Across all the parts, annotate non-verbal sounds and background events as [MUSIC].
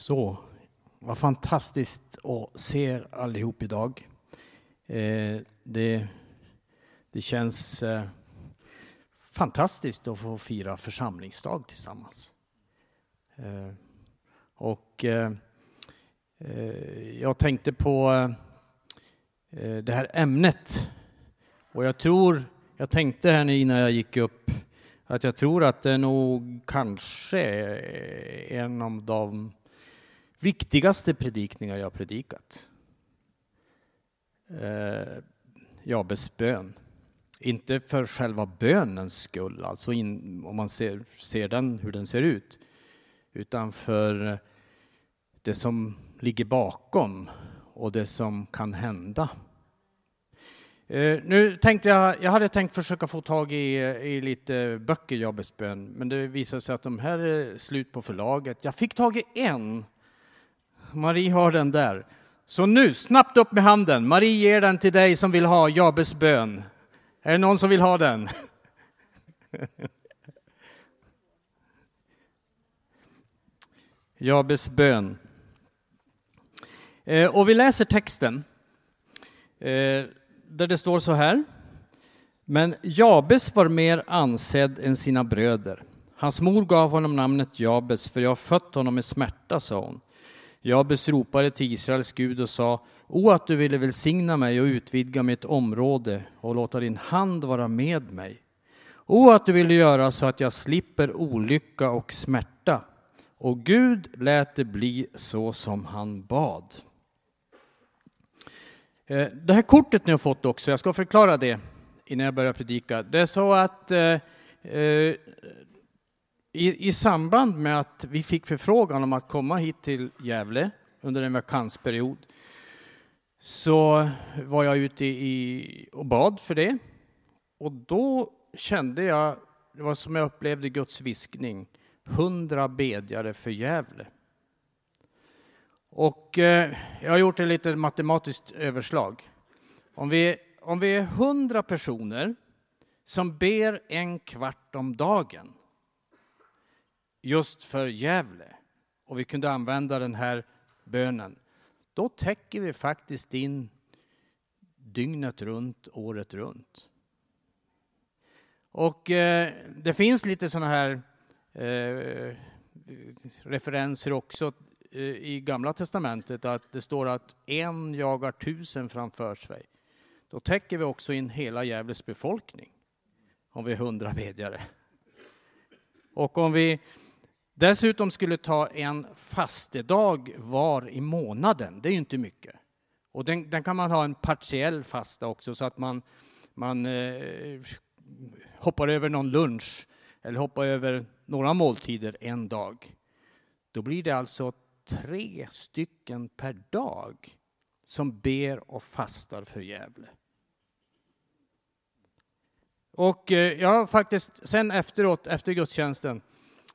Så, vad fantastiskt att se er allihop idag. Eh, det, det känns eh, fantastiskt att få fira församlingsdag tillsammans. Eh, och eh, eh, jag tänkte på eh, eh det här ämnet. Och jag tror, jag tänkte här innan jag gick upp, att jag tror att det är nog kanske en av de viktigaste predikningar jag predikat. Eh, Jabes bön. Inte för själva bönens skull, alltså in, om man ser, ser den, hur den ser ut, utan för det som ligger bakom och det som kan hända. Eh, nu tänkte jag, jag hade tänkt försöka få tag i, i lite böcker, Jabes bön, men det visade sig att de här är slut på förlaget. Jag fick tag i en Marie har den där. Så nu, snabbt upp med handen. Marie ger den till dig som vill ha Jabes bön. Är det någon som vill ha den? [LAUGHS] Jabes bön. Eh, och vi läser texten eh, där det står så här. Men Jabes var mer ansedd än sina bröder. Hans mor gav honom namnet Jabes, för jag har fött honom med smärta, sa hon. Jag besropade till Israels Gud och sa, O att du ville välsigna mig och utvidga mitt område och låta din hand vara med mig. O att du ville göra så att jag slipper olycka och smärta. Och Gud lät det bli så som han bad. Eh, det här kortet ni har fått också, jag ska förklara det innan jag börjar predika. Det är så att eh, eh i, I samband med att vi fick förfrågan om att komma hit till Gävle under en vakansperiod så var jag ute i, och bad för det. Och då kände jag, det var som jag upplevde Guds viskning, hundra bedjare för Gävle. Och eh, jag har gjort ett litet matematiskt överslag. Om vi, om vi är hundra personer som ber en kvart om dagen just för Gävle och vi kunde använda den här bönen, då täcker vi faktiskt in dygnet runt, året runt. Och eh, det finns lite sådana här eh, referenser också eh, i Gamla Testamentet att det står att en jagar tusen framför sig. Då täcker vi också in hela Gävles befolkning om vi är hundra [LAUGHS] bedjare. Och om vi dessutom skulle ta en fastedag var i månaden, det är ju inte mycket. Och den, den kan man ha en partiell fasta också så att man, man eh, hoppar över någon lunch eller hoppar över några måltider en dag. Då blir det alltså tre stycken per dag som ber och fastar för Gävle. Och eh, jag faktiskt, sen efteråt, efter gudstjänsten,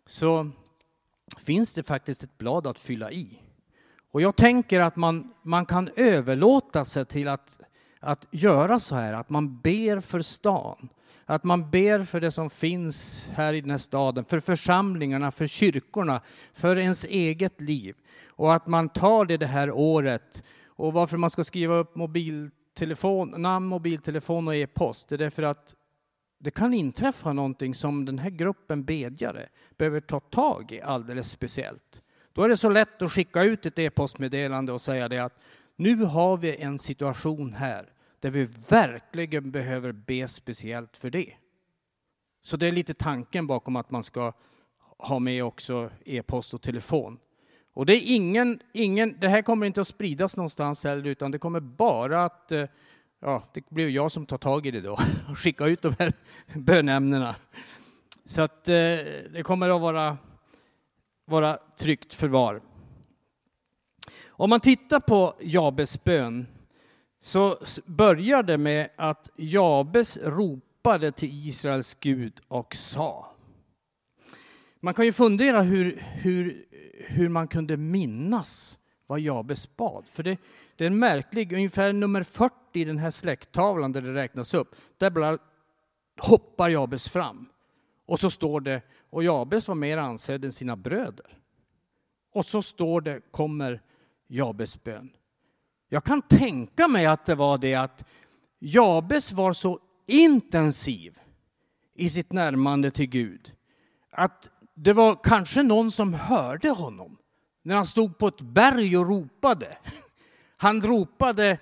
så finns det faktiskt ett blad att fylla i. Och jag tänker att man, man kan överlåta sig till att, att göra så här, att man ber för stan. Att man ber för det som finns här i den här staden, för församlingarna, för kyrkorna, för ens eget liv. Och att man tar det det här året. Och varför man ska skriva upp mobiltelefon, namn, mobiltelefon och e-post, det är därför att det kan inträffa någonting som den här gruppen bedjare behöver ta tag i alldeles speciellt. Då är det så lätt att skicka ut ett e-postmeddelande och säga det att nu har vi en situation här där vi verkligen behöver be speciellt för det. Så det är lite tanken bakom att man ska ha med också e-post och telefon. Och det är ingen, ingen, det här kommer inte att spridas någonstans heller, utan det kommer bara att eh, ja, det blir jag som tar tag i det då [LAUGHS] och skickar ut de här [LAUGHS] bönämnena. Så att eh, det kommer att vara, vara tryggt förvar. Om man tittar på Jabes bön så börjar det med att Jabes ropade till Israels Gud och sa. Man kan ju fundera hur, hur, hur man kunde minnas vad Jabes bad. För det, det är en märklig, ungefär nummer 40 i den här släkttavlan där det räknas upp, där bara hoppar Jabes fram. Och så står det, och Jabes var mer ansedd än sina bröder. Och så står det, kommer Jabes bön. Jag kan tänka mig att det var det att Jabes var så intensiv i sitt närmande till Gud att det var kanske någon som hörde honom när han stod på ett berg och ropade. Han ropade,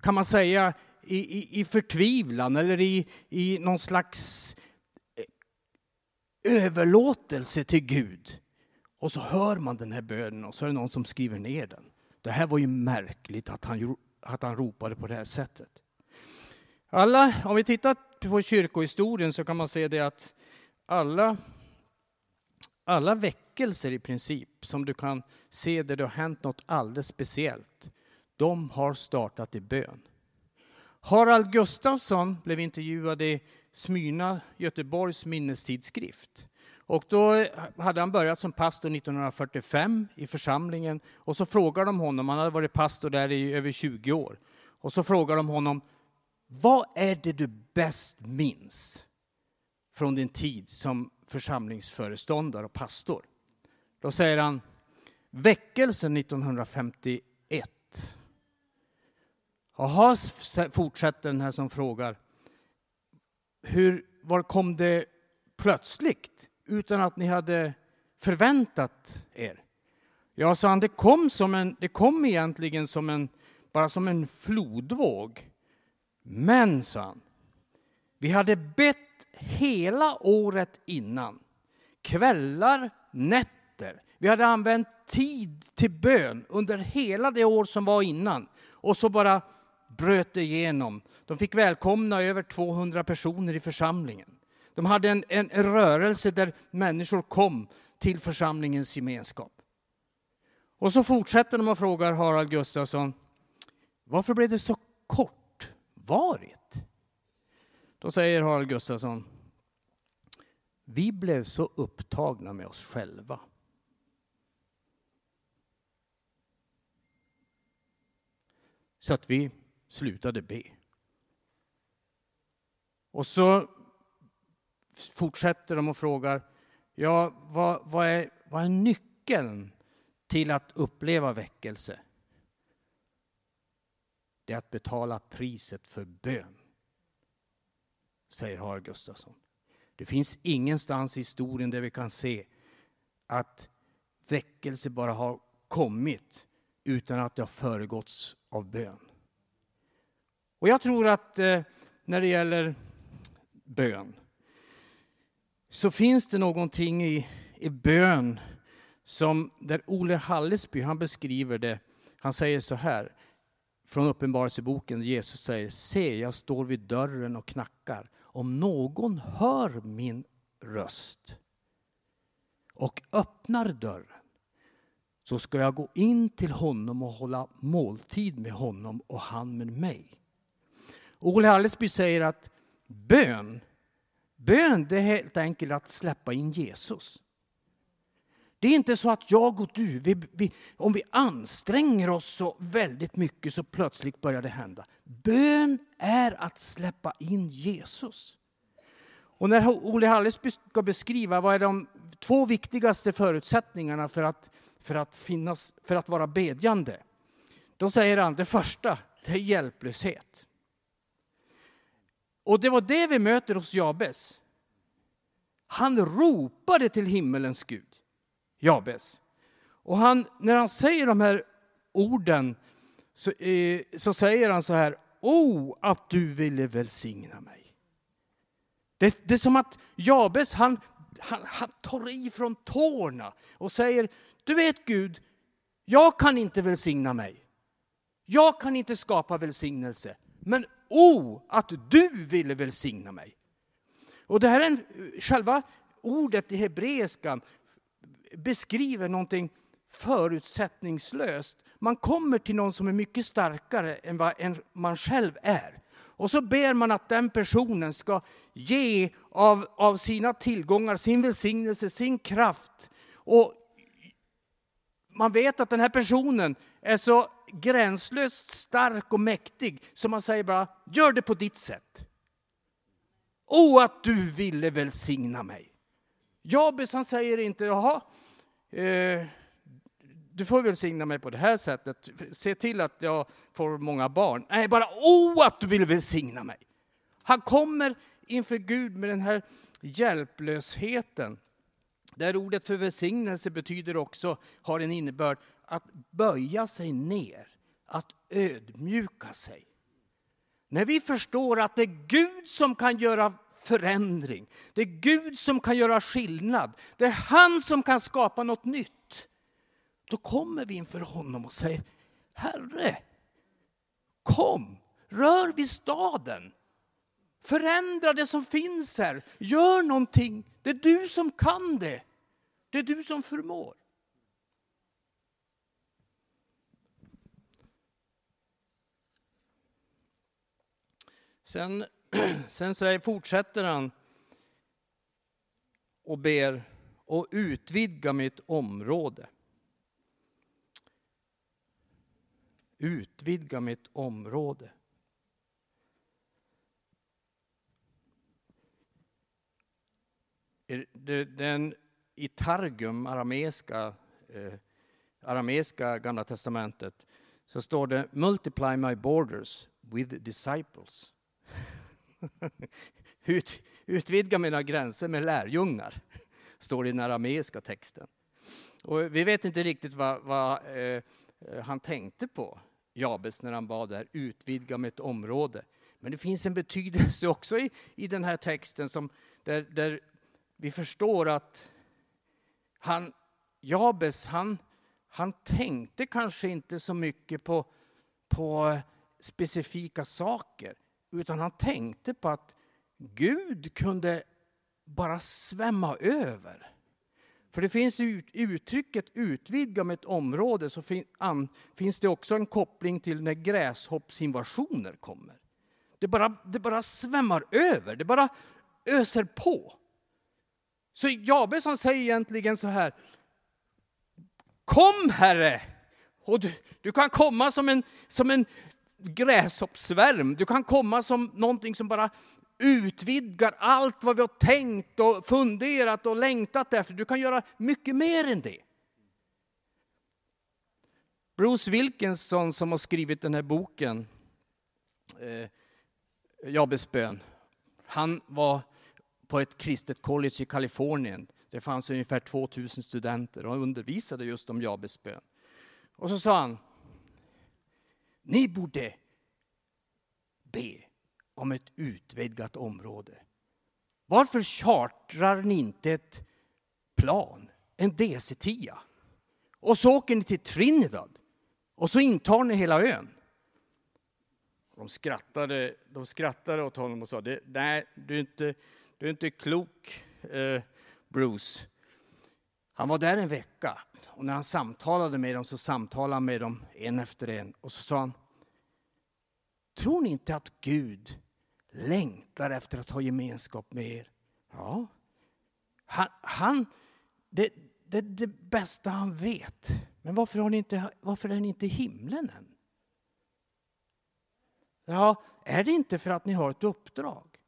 kan man säga, i, i, i förtvivlan eller i, i någon slags eh, överlåtelse till Gud. Och så hör man den här bönen och så är det någon som skriver ner den. Det här var ju märkligt att han, att han ropade på det här sättet. Alla, om vi tittar på kyrkohistorien så kan man se det att alla, alla väckelser i princip som du kan se där det har hänt något alldeles speciellt, de har startat i bön. Harald Gustafsson blev intervjuad i Smyrna, Göteborgs minnestidskrift. Och då hade han börjat som pastor 1945 i församlingen och så frågar de honom, han hade varit pastor där i över 20 år, och så frågar de honom, vad är det du bäst minns från din tid som församlingsföreståndare och pastor? Då säger han, väckelsen 1951. Jaha, fortsätter den här som frågar, hur, var kom det plötsligt? utan att ni hade förväntat er? Ja, sa han, det kom, som en, det kom egentligen som en, bara som en flodvåg. Men, sa han, vi hade bett hela året innan. Kvällar, nätter. Vi hade använt tid till bön under hela det år som var innan. Och så bara bröt igenom. De fick välkomna över 200 personer i församlingen. De hade en, en, rörelse där människor kom till församlingens gemenskap. Och så fortsätter de och frågar Harald Gustafsson, varför blev det så kortvarigt? Då säger Harald Gustafsson, vi blev så upptagna med oss själva. Så att vi slutade be. Och så fortsätter de och frågar, ja, vad, vad, är, vad är nyckeln till att uppleva väckelse? Det är att betala priset för bön, säger Harald Gustafsson. Det finns ingenstans i historien där vi kan se att väckelse bara har kommit utan att det har föregåtts av bön. Och jag tror att eh, när det gäller bön så finns det någonting i, i bön som där Ole Hallesby han beskriver det. Han säger så här från Uppenbarelseboken, Jesus säger Se, jag står vid dörren och knackar. Om någon hör min röst och öppnar dörren så ska jag gå in till honom och hålla måltid med honom och han med mig. Ole Hallesby säger att bön Bön det är helt enkelt att släppa in Jesus. Det är inte så att jag och du, vi, vi, om vi anstränger oss så väldigt mycket så plötsligt börjar det hända. Bön är att släppa in Jesus. Och när Olle Hallesby ska beskriva vad är de två viktigaste förutsättningarna för att, för att, finnas, för att vara bedjande. Då säger han det första, det är hjälplöshet. Och det var det vi möter hos Jabes. Han ropade till himmelens Gud, Jabes. Och han, när han säger de här orden så, eh, så säger han så här, O att du ville välsigna mig. Det, det är som att Jabes han, han, han tar i från tårna och säger, du vet Gud, jag kan inte välsigna mig. Jag kan inte skapa välsignelse. Men O, att du ville välsigna mig. Och det här är en, själva ordet i hebreiskan beskriver någonting förutsättningslöst. Man kommer till någon som är mycket starkare än vad man själv är. Och så ber man att den personen ska ge av, av sina tillgångar, sin välsignelse, sin kraft. Och man vet att den här personen är så gränslöst stark och mäktig så man säger bara, gör det på ditt sätt. O att du ville välsigna mig. Jabes han säger inte, jaha, eh, du får välsigna mig på det här sättet. Se till att jag får många barn. Nej, bara oh att du vill välsigna mig. Han kommer inför Gud med den här hjälplösheten. Där ordet för välsignelse betyder också, har en innebörd, att böja sig ner, att ödmjuka sig. När vi förstår att det är Gud som kan göra förändring, det är Gud som kan göra skillnad, det är han som kan skapa något nytt. Då kommer vi inför honom och säger, Herre, kom, rör vid staden. Förändra det som finns här. Gör någonting. Det är du som kan det. Det är du som förmår. Sen, [CLEARS THROAT] sen säger, fortsätter han och ber och utvidga mitt område. Utvidga mitt område. Den i Targum, arameiska, eh, arameiska gamla testamentet, så står det Multiply my borders with disciples. [LAUGHS] Ut, utvidga mina gränser med lärjungar, står det i den arameiska texten. Och vi vet inte riktigt vad, vad eh, han tänkte på, Jabes, när han bad där, utvidga mitt område. Men det finns en betydelse också i, i den här texten som, där, där vi förstår att han, Jabes, han, han tänkte kanske inte så mycket på, på specifika saker, utan han tänkte på att Gud kunde bara svämma över. För det finns i uttrycket utvidga med ett område så finns det också en koppling till när gräshoppsinvasioner kommer. Det bara, det bara svämmar över, det bara öser på. Så Jabes han säger egentligen så här. Kom Herre! Och du, du kan komma som en, som en gräshoppsvärm. Du kan komma som någonting som bara utvidgar allt vad vi har tänkt och funderat och längtat efter. Du kan göra mycket mer än det. Bruce Wilkinson som har skrivit den här boken, eh, Jabes bön, han var på ett kristet college i Kalifornien. Det fanns ungefär 2000 studenter och han undervisade just om Jabes bön. Och så sa han, ni borde be om ett utvidgat område. Varför chartrar ni inte ett plan, en DC-10? Och så åker ni till Trinidad och så intar ni hela ön. De skrattade, de skrattade åt honom och sa, nej, du är inte, du är inte klok, eh, Bruce. Han var där en vecka och när han samtalade med dem så samtalade han med dem en efter en och så sa han, tror ni inte att Gud längtar efter att ha gemenskap med er? Ja. Han, han det, det är det bästa han vet. Men varför, har ni inte, varför är ni inte i himlen än? Ja, är det inte för att ni har ett uppdrag?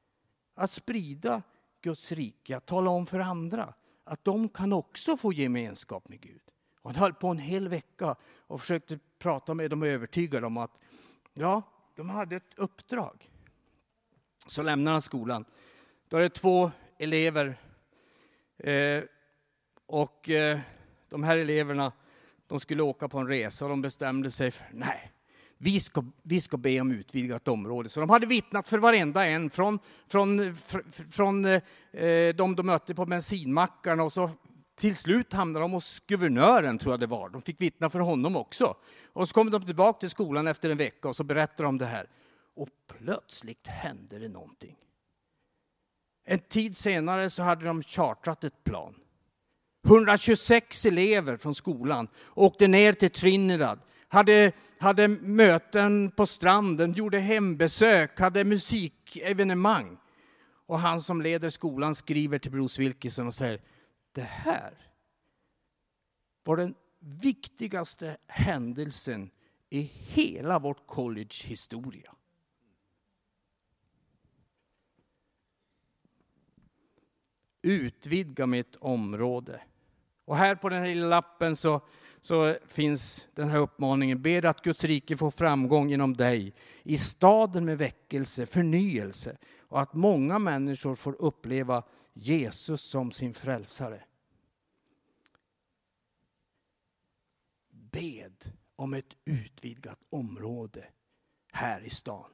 Att sprida Guds rike, att tala om för andra att de kan också få gemenskap med Gud. Och han höll på en hel vecka och försökte prata med dem och övertyga dem att ja, de hade ett uppdrag. Så lämnar han skolan. Då är det två elever. Eh, och eh, de här eleverna de skulle åka på en resa och de bestämde sig för nej, vi ska, vi ska be om utvidgat område. Så de hade vittnat för varenda en, från, från, från eh, de de mötte på bensinmackarna och så till slut hamnade de hos guvernören, tror jag det var. De fick vittna för honom också. Och så kom de tillbaka till skolan efter en vecka och så berättade de det här. Och plötsligt hände det någonting. En tid senare så hade de chartrat ett plan. 126 elever från skolan åkte ner till Trinidad hade, hade möten på stranden, gjorde hembesök, hade musikevenemang. Och han som leder skolan skriver till Bruce Wilkinson och säger, det här var den viktigaste händelsen i hela vårt college historia. Utvidga mitt område. Och här på den här lilla lappen så så finns den här uppmaningen, ber att Guds rike får framgång genom dig i staden med väckelse, förnyelse och att många människor får uppleva Jesus som sin frälsare. Bed om ett utvidgat område här i stan.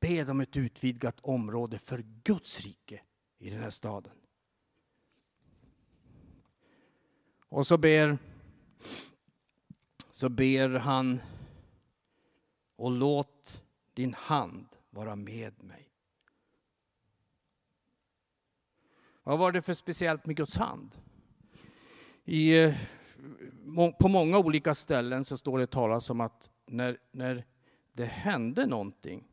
Bed om ett utvidgat område för Guds rike i den här staden. Och så ber, så ber han och låt din hand vara med mig. Vad var det för speciellt med Guds hand? I, på många olika ställen så står det talas om att när, när det hände någonting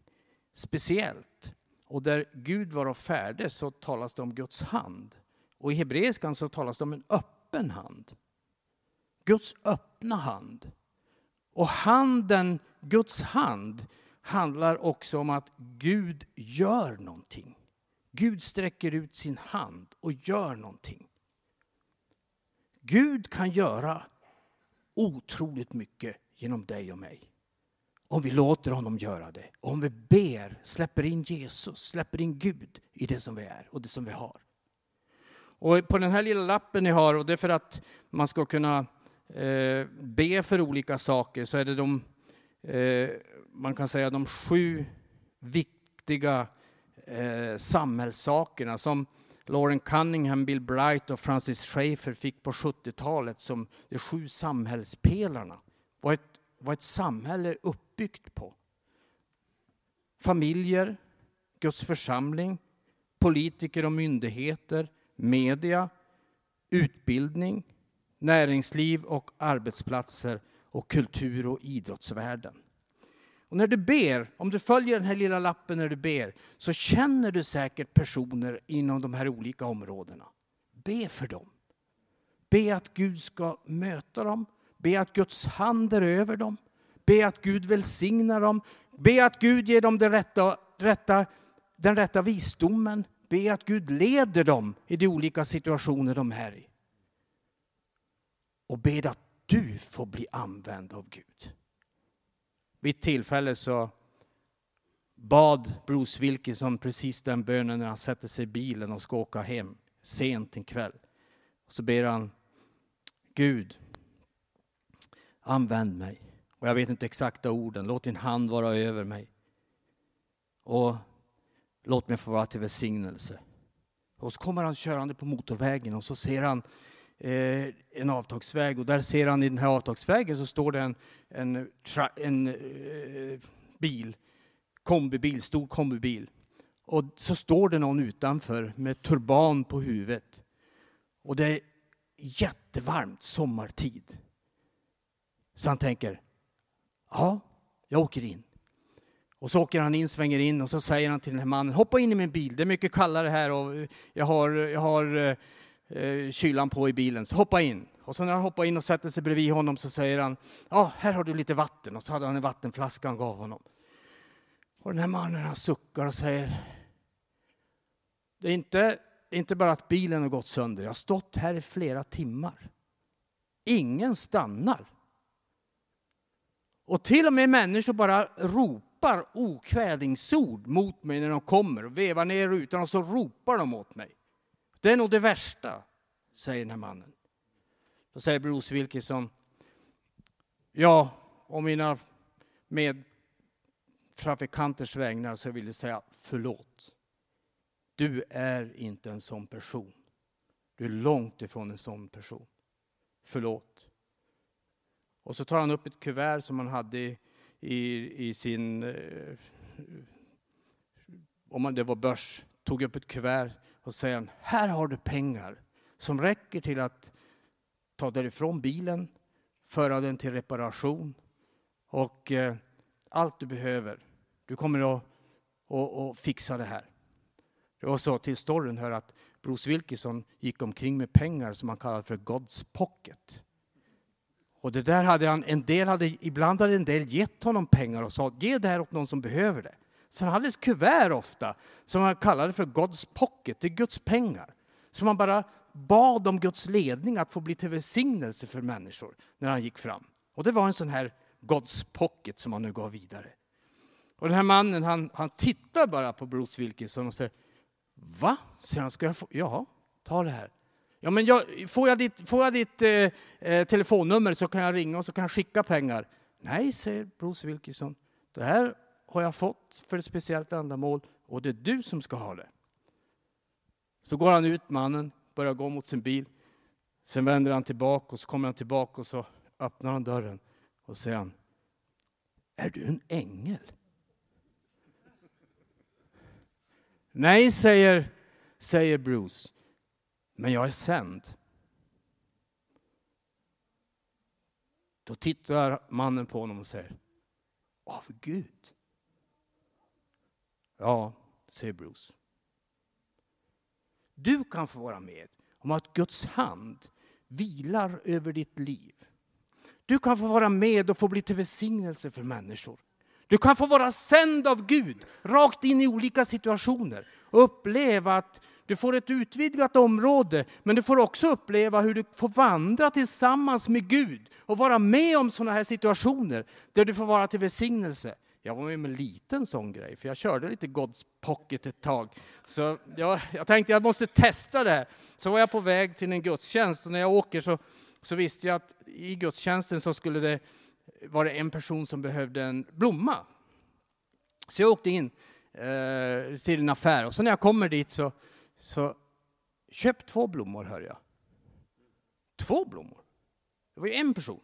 speciellt och där Gud var färdig så talas det om Guds hand. Och i hebreiskan så talas det om en öppen hand. Guds öppna hand. Och handen, Guds hand, handlar också om att Gud gör någonting. Gud sträcker ut sin hand och gör någonting. Gud kan göra otroligt mycket genom dig och mig. Om vi låter honom göra det. Om vi ber, släpper in Jesus, släpper in Gud i det som vi är och det som vi har. Och på den här lilla lappen ni har, och det är för att man ska kunna eh, be för olika saker, så är det de, eh, man kan säga de sju viktiga eh, samhällssakerna som Lauren Cunningham, Bill Bright och Francis Schaeffer fick på 70-talet som de sju samhällspelarna. Vad ett, vad ett samhälle är uppbyggt på. Familjer, Guds församling, politiker och myndigheter, media, utbildning, näringsliv och arbetsplatser och kultur och idrottsvärlden. Och när du ber, om du följer den här lilla lappen när du ber, så känner du säkert personer inom de här olika områdena. Be för dem. Be att Gud ska möta dem. Be att Guds hand är över dem. Be att Gud välsignar dem. Be att Gud ger dem den rätta, rätta, den rätta visdomen. Be att Gud leder dem i de olika situationer de är i. Och be att du får bli använd av Gud. Vid ett tillfälle så bad Bruce Wilkinson precis den bönen när han sätter sig i bilen och ska åka hem sent en kväll. Så ber han Gud, använd mig. Och jag vet inte exakta orden. Låt din hand vara över mig. Och låt mig få vara till välsignelse. Och så kommer han körande på motorvägen och så ser han eh, en avtagsväg och där ser han i den här avtagsvägen så står det en, en, en eh, bil, kombibil, stor kombibil. Och så står det någon utanför med turban på huvudet. Och det är jättevarmt sommartid. Så han tänker, ja, jag åker in. Och så åker han in, svänger in och så säger han till den här mannen, hoppa in i min bil, det är mycket kallare här och jag har, jag har eh, eh, kylan på i bilen, så hoppa in. Och så när han hoppar in och sätter sig bredvid honom så säger han, ja, här har du lite vatten. Och så hade han en vattenflaska han gav honom. Och den här mannen han suckar och säger, det är inte, inte bara att bilen har gått sönder, jag har stått här i flera timmar. Ingen stannar. Och till och med människor bara ropar ropar okvädingsord mot mig när de kommer och vevar ner rutan och så ropar de åt mig. Det är nog det värsta, säger den här mannen. Då säger Bruce Wilkinson, ja, om mina medtrafikanters vägnar så vill jag säga förlåt. Du är inte en sån person. Du är långt ifrån en sån person. Förlåt. Och så tar han upp ett kuvert som han hade i, i, i sin, eh, om det var börs, tog upp ett kuvert och sa här har du pengar som räcker till att ta därifrån bilen, föra den till reparation och eh, allt du behöver. Du kommer att, och, och fixa det här. Det var så till storyn hör att Bruce Wilkinson gick omkring med pengar som han kallade för God's pocket. Och det där hade han, en del hade, ibland hade en del gett honom pengar och sa ge det här åt någon som behöver det. Så han hade ett kuvert ofta som han kallade för God's pocket, det är Guds pengar. Som han bara bad om Guds ledning att få bli till välsignelse för människor när han gick fram. Och det var en sån här God's pocket som han nu gav vidare. Och den här mannen han, han tittar bara på Bruce Wilkinson och säger Va? Säger han, ska jag få? Ja, ta det här. Ja, men jag, får jag ditt, får jag ditt eh, eh, telefonnummer så kan jag ringa och så kan jag skicka pengar. Nej, säger Bruce Wilkinson. Det här har jag fått för ett speciellt ändamål och det är du som ska ha det. Så går han ut, mannen, börjar gå mot sin bil. Sen vänder han tillbaka och så kommer han tillbaka och så öppnar han dörren och säger han, är du en ängel? Nej, säger, säger Bruce, men jag är sänd. Då tittar mannen på honom och säger, av Gud? Ja, säger Bruce. Du kan få vara med om att Guds hand vilar över ditt liv. Du kan få vara med och få bli till välsignelse för människor. Du kan få vara sänd av Gud rakt in i olika situationer uppleva att du får ett utvidgat område, men du får också uppleva hur du får vandra tillsammans med Gud och vara med om sådana här situationer där du får vara till välsignelse. Jag var med om en liten sån grej, för jag körde lite God's pocket ett tag. Så jag, jag tänkte jag måste testa det. Så var jag på väg till en gudstjänst och när jag åker så, så visste jag att i gudstjänsten så skulle det var det en person som behövde en blomma. Så jag åkte in eh, till en affär och så när jag kommer dit så, så köp två blommor hör jag. Två blommor? Det var ju en person.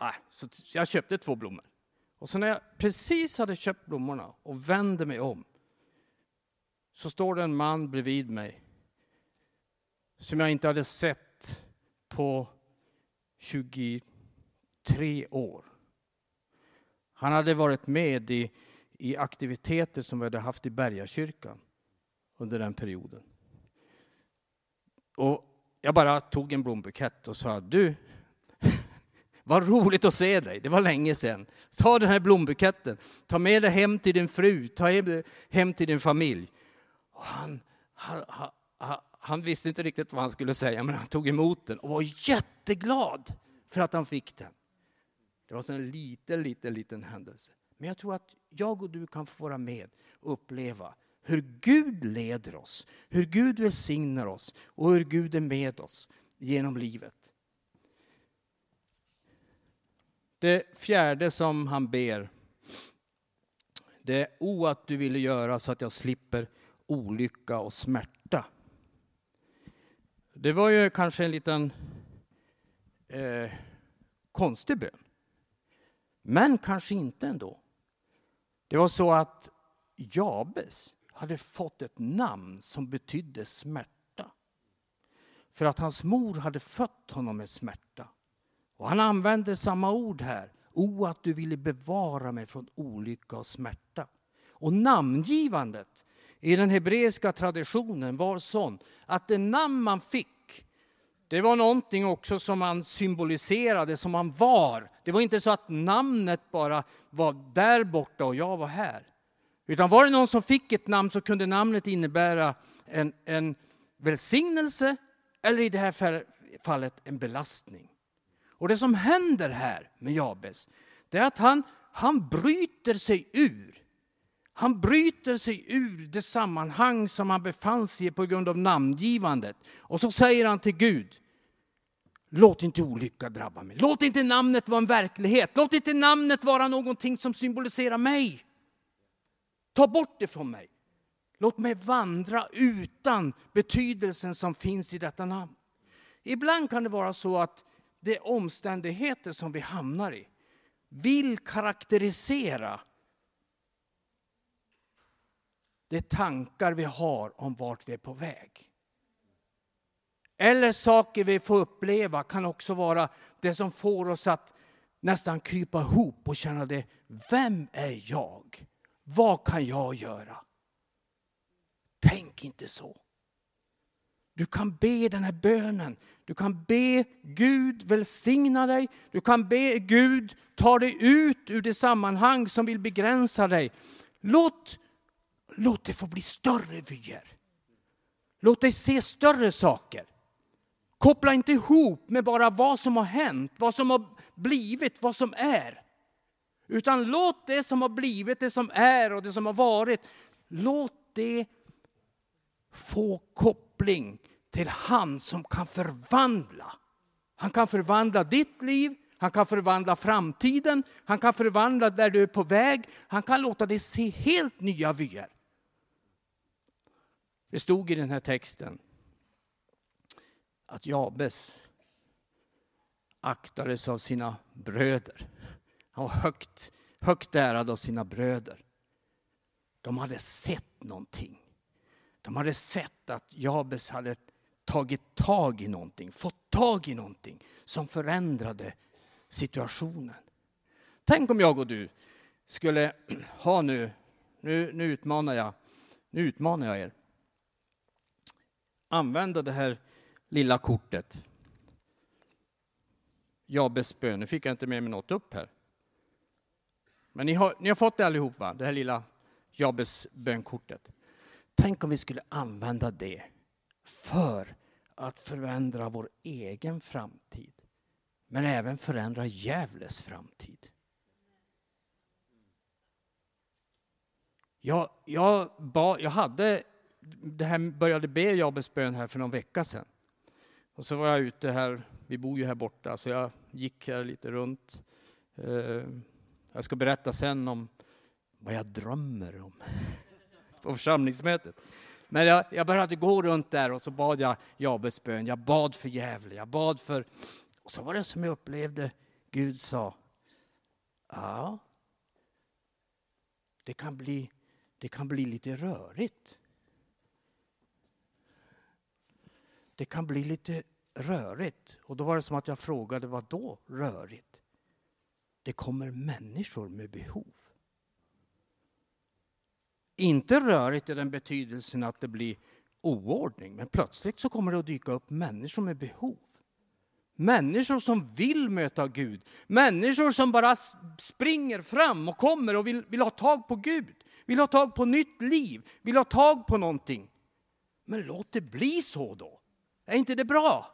Nej, så jag köpte två blommor. Och så när jag precis hade köpt blommorna och vände mig om så står det en man bredvid mig som jag inte hade sett på 23 år. Han hade varit med i, i aktiviteter som vi hade haft i Bergakyrkan under den perioden. Och jag bara tog en blombukett och sa, du, [LAUGHS] vad roligt att se dig, det var länge sedan. Ta den här blombuketten, ta med dig hem till din fru, ta hem till din familj. Och han, han, han, han visste inte riktigt vad han skulle säga, men han tog emot den och var jätteglad för att han fick den. Det var en liten, liten, liten händelse. Men jag tror att jag och du kan få vara med och uppleva hur Gud leder oss, hur Gud välsignar oss och hur Gud är med oss genom livet. Det fjärde som han ber, det är o att du ville göra så att jag slipper olycka och smärta. Det var ju kanske en liten eh, konstig bön. Men kanske inte ändå. Det var så att Jabes hade fått ett namn som betydde smärta. För att hans mor hade fött honom med smärta. Och han använder samma ord här. O, att du ville bevara mig från olycka och smärta. Och namngivandet i den hebreiska traditionen var sån att det namn man fick det var någonting också som han symboliserade, som han var. Det var inte så att namnet bara var där borta och jag var här. Utan var det någon som fick ett namn så kunde namnet innebära en, en välsignelse eller i det här fallet en belastning. Och det som händer här med Jabes, det är att han, han bryter sig ur. Han bryter sig ur det sammanhang som han befann sig i på grund av namngivandet. Och så säger han till Gud, låt inte olycka drabba mig. Låt inte namnet vara en verklighet. Låt inte namnet vara någonting som symboliserar mig. Ta bort det från mig. Låt mig vandra utan betydelsen som finns i detta namn. Ibland kan det vara så att de omständigheter som vi hamnar i vill karaktärisera de tankar vi har om vart vi är på väg. Eller saker vi får uppleva kan också vara det som får oss att nästan krypa ihop och känna det. Vem är jag? Vad kan jag göra? Tänk inte så. Du kan be den här bönen. Du kan be Gud välsigna dig. Du kan be Gud ta dig ut ur det sammanhang som vill begränsa dig. Låt, låt det få bli större vyer. Låt dig se större saker. Koppla inte ihop med bara vad som har hänt, vad som har blivit, vad som är. Utan låt det som har blivit, det som är och det som har varit, låt det få koppling till han som kan förvandla. Han kan förvandla ditt liv, han kan förvandla framtiden, han kan förvandla där du är på väg. Han kan låta dig se helt nya vyer. Det stod i den här texten att Jabes aktades av sina bröder. Han var högt, högt ärad av sina bröder. De hade sett någonting. De hade sett att Jabes hade tagit tag i någonting, fått tag i någonting som förändrade situationen. Tänk om jag och du skulle ha nu, nu, nu utmanar jag, nu utmanar jag er. Använda det här lilla kortet. Jabes bön. Nu fick jag inte med mig något upp här. Men ni har, ni har fått det allihop, va? det här lilla Jabes bönkortet. Tänk om vi skulle använda det för att förändra vår egen framtid. Men även förändra Gävles framtid. Jag, jag, ba, jag hade, det här började be Jabes bön här för någon vecka sedan. Och så var jag ute här, vi bor ju här borta, så jag gick här lite runt. Eh, jag ska berätta sen om vad jag drömmer om [LAUGHS] på församlingsmötet. Men jag, jag började gå runt där och så bad jag Jabes bön. Jag bad för Gävle, jag bad för... Och så var det som jag upplevde Gud sa. Ja, det kan bli, det kan bli lite rörigt. Det kan bli lite rörigt. Och då var det som att jag frågade, vad då rörigt? Det kommer människor med behov. Inte rörigt i den betydelsen att det blir oordning, men plötsligt så kommer det att dyka upp människor med behov. Människor som vill möta Gud. Människor som bara springer fram och kommer och vill, vill ha tag på Gud. Vill ha tag på nytt liv, vill ha tag på någonting. Men låt det bli så då. Är inte det bra?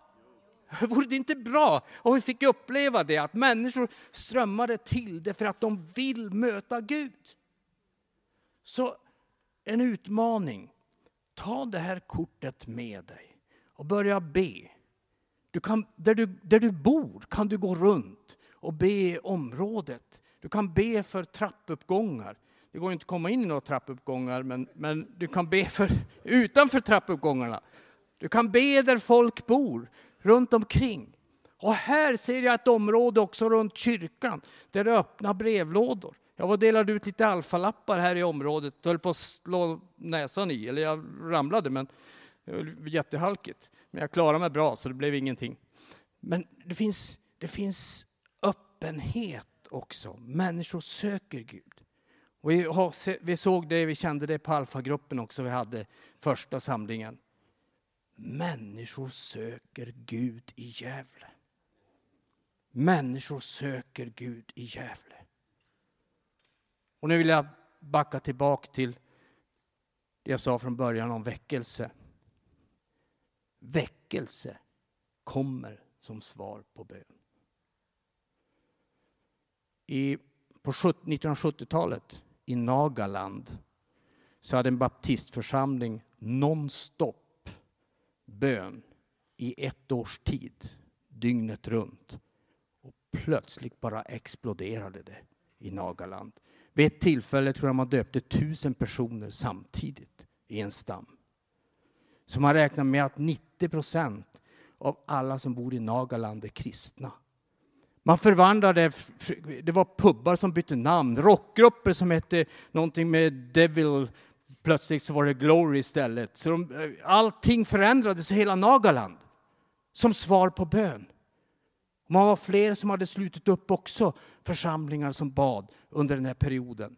Vore det inte bra om vi fick uppleva det, att människor strömmade till det för att de vill möta Gud? Så en utmaning. Ta det här kortet med dig och börja be. Du kan, där, du, där du bor kan du gå runt och be i området. Du kan be för trappuppgångar. Det går inte att komma in i några trappuppgångar, men, men du kan be för, utanför trappuppgångarna. Du kan be där folk bor, runt omkring. Och här ser jag ett område också runt kyrkan, där det är öppna brevlådor. Jag delade ut lite alfalappar här i området, höll på att slå näsan i, eller jag ramlade, men det var jättehalkigt. Men jag klarade mig bra, så det blev ingenting. Men det finns, det finns öppenhet också. Människor söker Gud. Och vi, har, vi såg det, vi kände det på alfagruppen också, vi hade första samlingen. Människor söker Gud i Gävle. Människor söker Gud i Gävle. Och nu vill jag backa tillbaka till det jag sa från början om väckelse. Väckelse kommer som svar på bön. I, på 1970-talet i Nagaland så hade en baptistförsamling nonstop bön i ett års tid, dygnet runt. Och plötsligt bara exploderade det i Nagaland. Vid ett tillfälle tror jag man döpte tusen personer samtidigt i en stam. Så man räknar med att 90 procent av alla som bor i Nagaland är kristna. Man förvandlade, det var pubbar som bytte namn, rockgrupper som hette någonting med Devil, plötsligt så var det Glory istället. Så de, eh, allting förändrades i hela Nagaland som svar på bön. Man var fler som hade slutit upp också, församlingar som bad under den här perioden.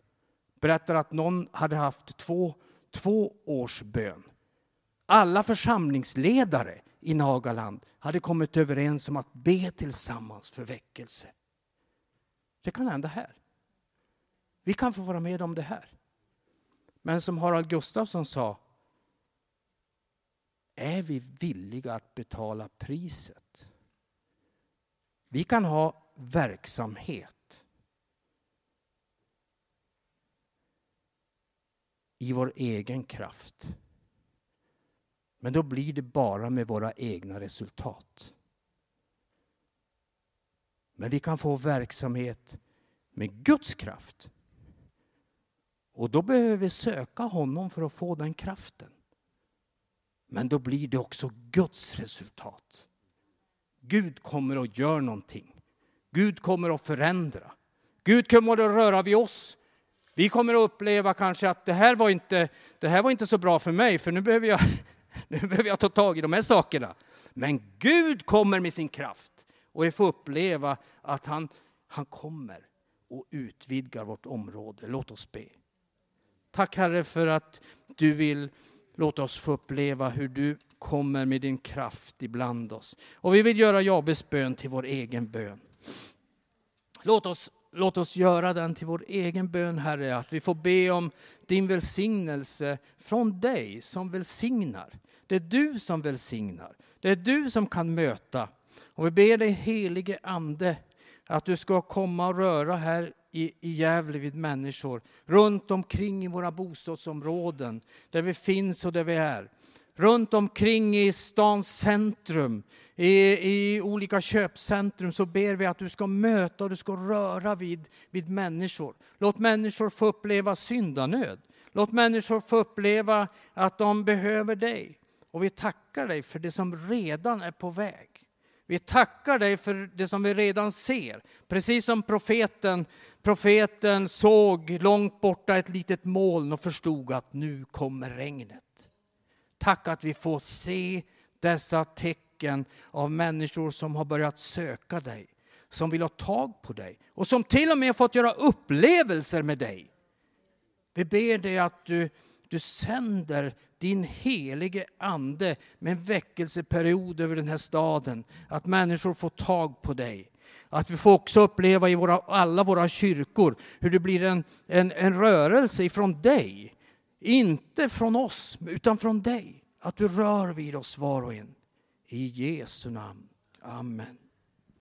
Berättar att någon hade haft två, två års bön. Alla församlingsledare i Nagaland hade kommit överens om att be tillsammans för väckelse. Det kan hända här. Vi kan få vara med om det här. Men som Harald Gustafsson sa, är vi villiga att betala priset? Vi kan ha verksamhet i vår egen kraft. Men då blir det bara med våra egna resultat. Men vi kan få verksamhet med Guds kraft. Och då behöver vi söka honom för att få den kraften. Men då blir det också Guds resultat. Gud kommer att göra någonting. Gud kommer att förändra. Gud kommer att röra vid oss. Vi kommer att uppleva kanske att det här var inte, det här var inte så bra för mig, för nu behöver, jag, [LAUGHS] nu behöver jag ta tag i de här sakerna. Men Gud kommer med sin kraft och vi får uppleva att han, han kommer och utvidgar vårt område. Låt oss be. Tack Herre för att du vill låta oss få uppleva hur du kommer med din kraft ibland oss. Och vi vill göra Jabes bön till vår egen bön. Låt oss, låt oss göra den till vår egen bön Herre, att vi får be om din välsignelse från dig som välsignar. Det är du som välsignar. Det är du som kan möta. Och vi ber dig helige Ande att du ska komma och röra här i, i Gävle vid människor. Runt omkring i våra bostadsområden, där vi finns och där vi är. Runt omkring i stans centrum, i, i olika köpcentrum, så ber vi att du ska möta och du ska röra vid, vid människor. Låt människor få uppleva syndanöd. Låt människor få uppleva att de behöver dig. Och vi tackar dig för det som redan är på väg. Vi tackar dig för det som vi redan ser. Precis som profeten, profeten såg långt borta ett litet moln och förstod att nu kommer regnet. Tack att vi får se dessa tecken av människor som har börjat söka dig, som vill ha tag på dig och som till och med fått göra upplevelser med dig. Vi ber dig att du, du sänder din helige ande med en väckelseperiod över den här staden. Att människor får tag på dig. Att vi får också uppleva i våra, alla våra kyrkor hur det blir en, en, en rörelse ifrån dig. Inte från oss, utan från dig. Att du rör vid oss var och en. I Jesu namn. Amen.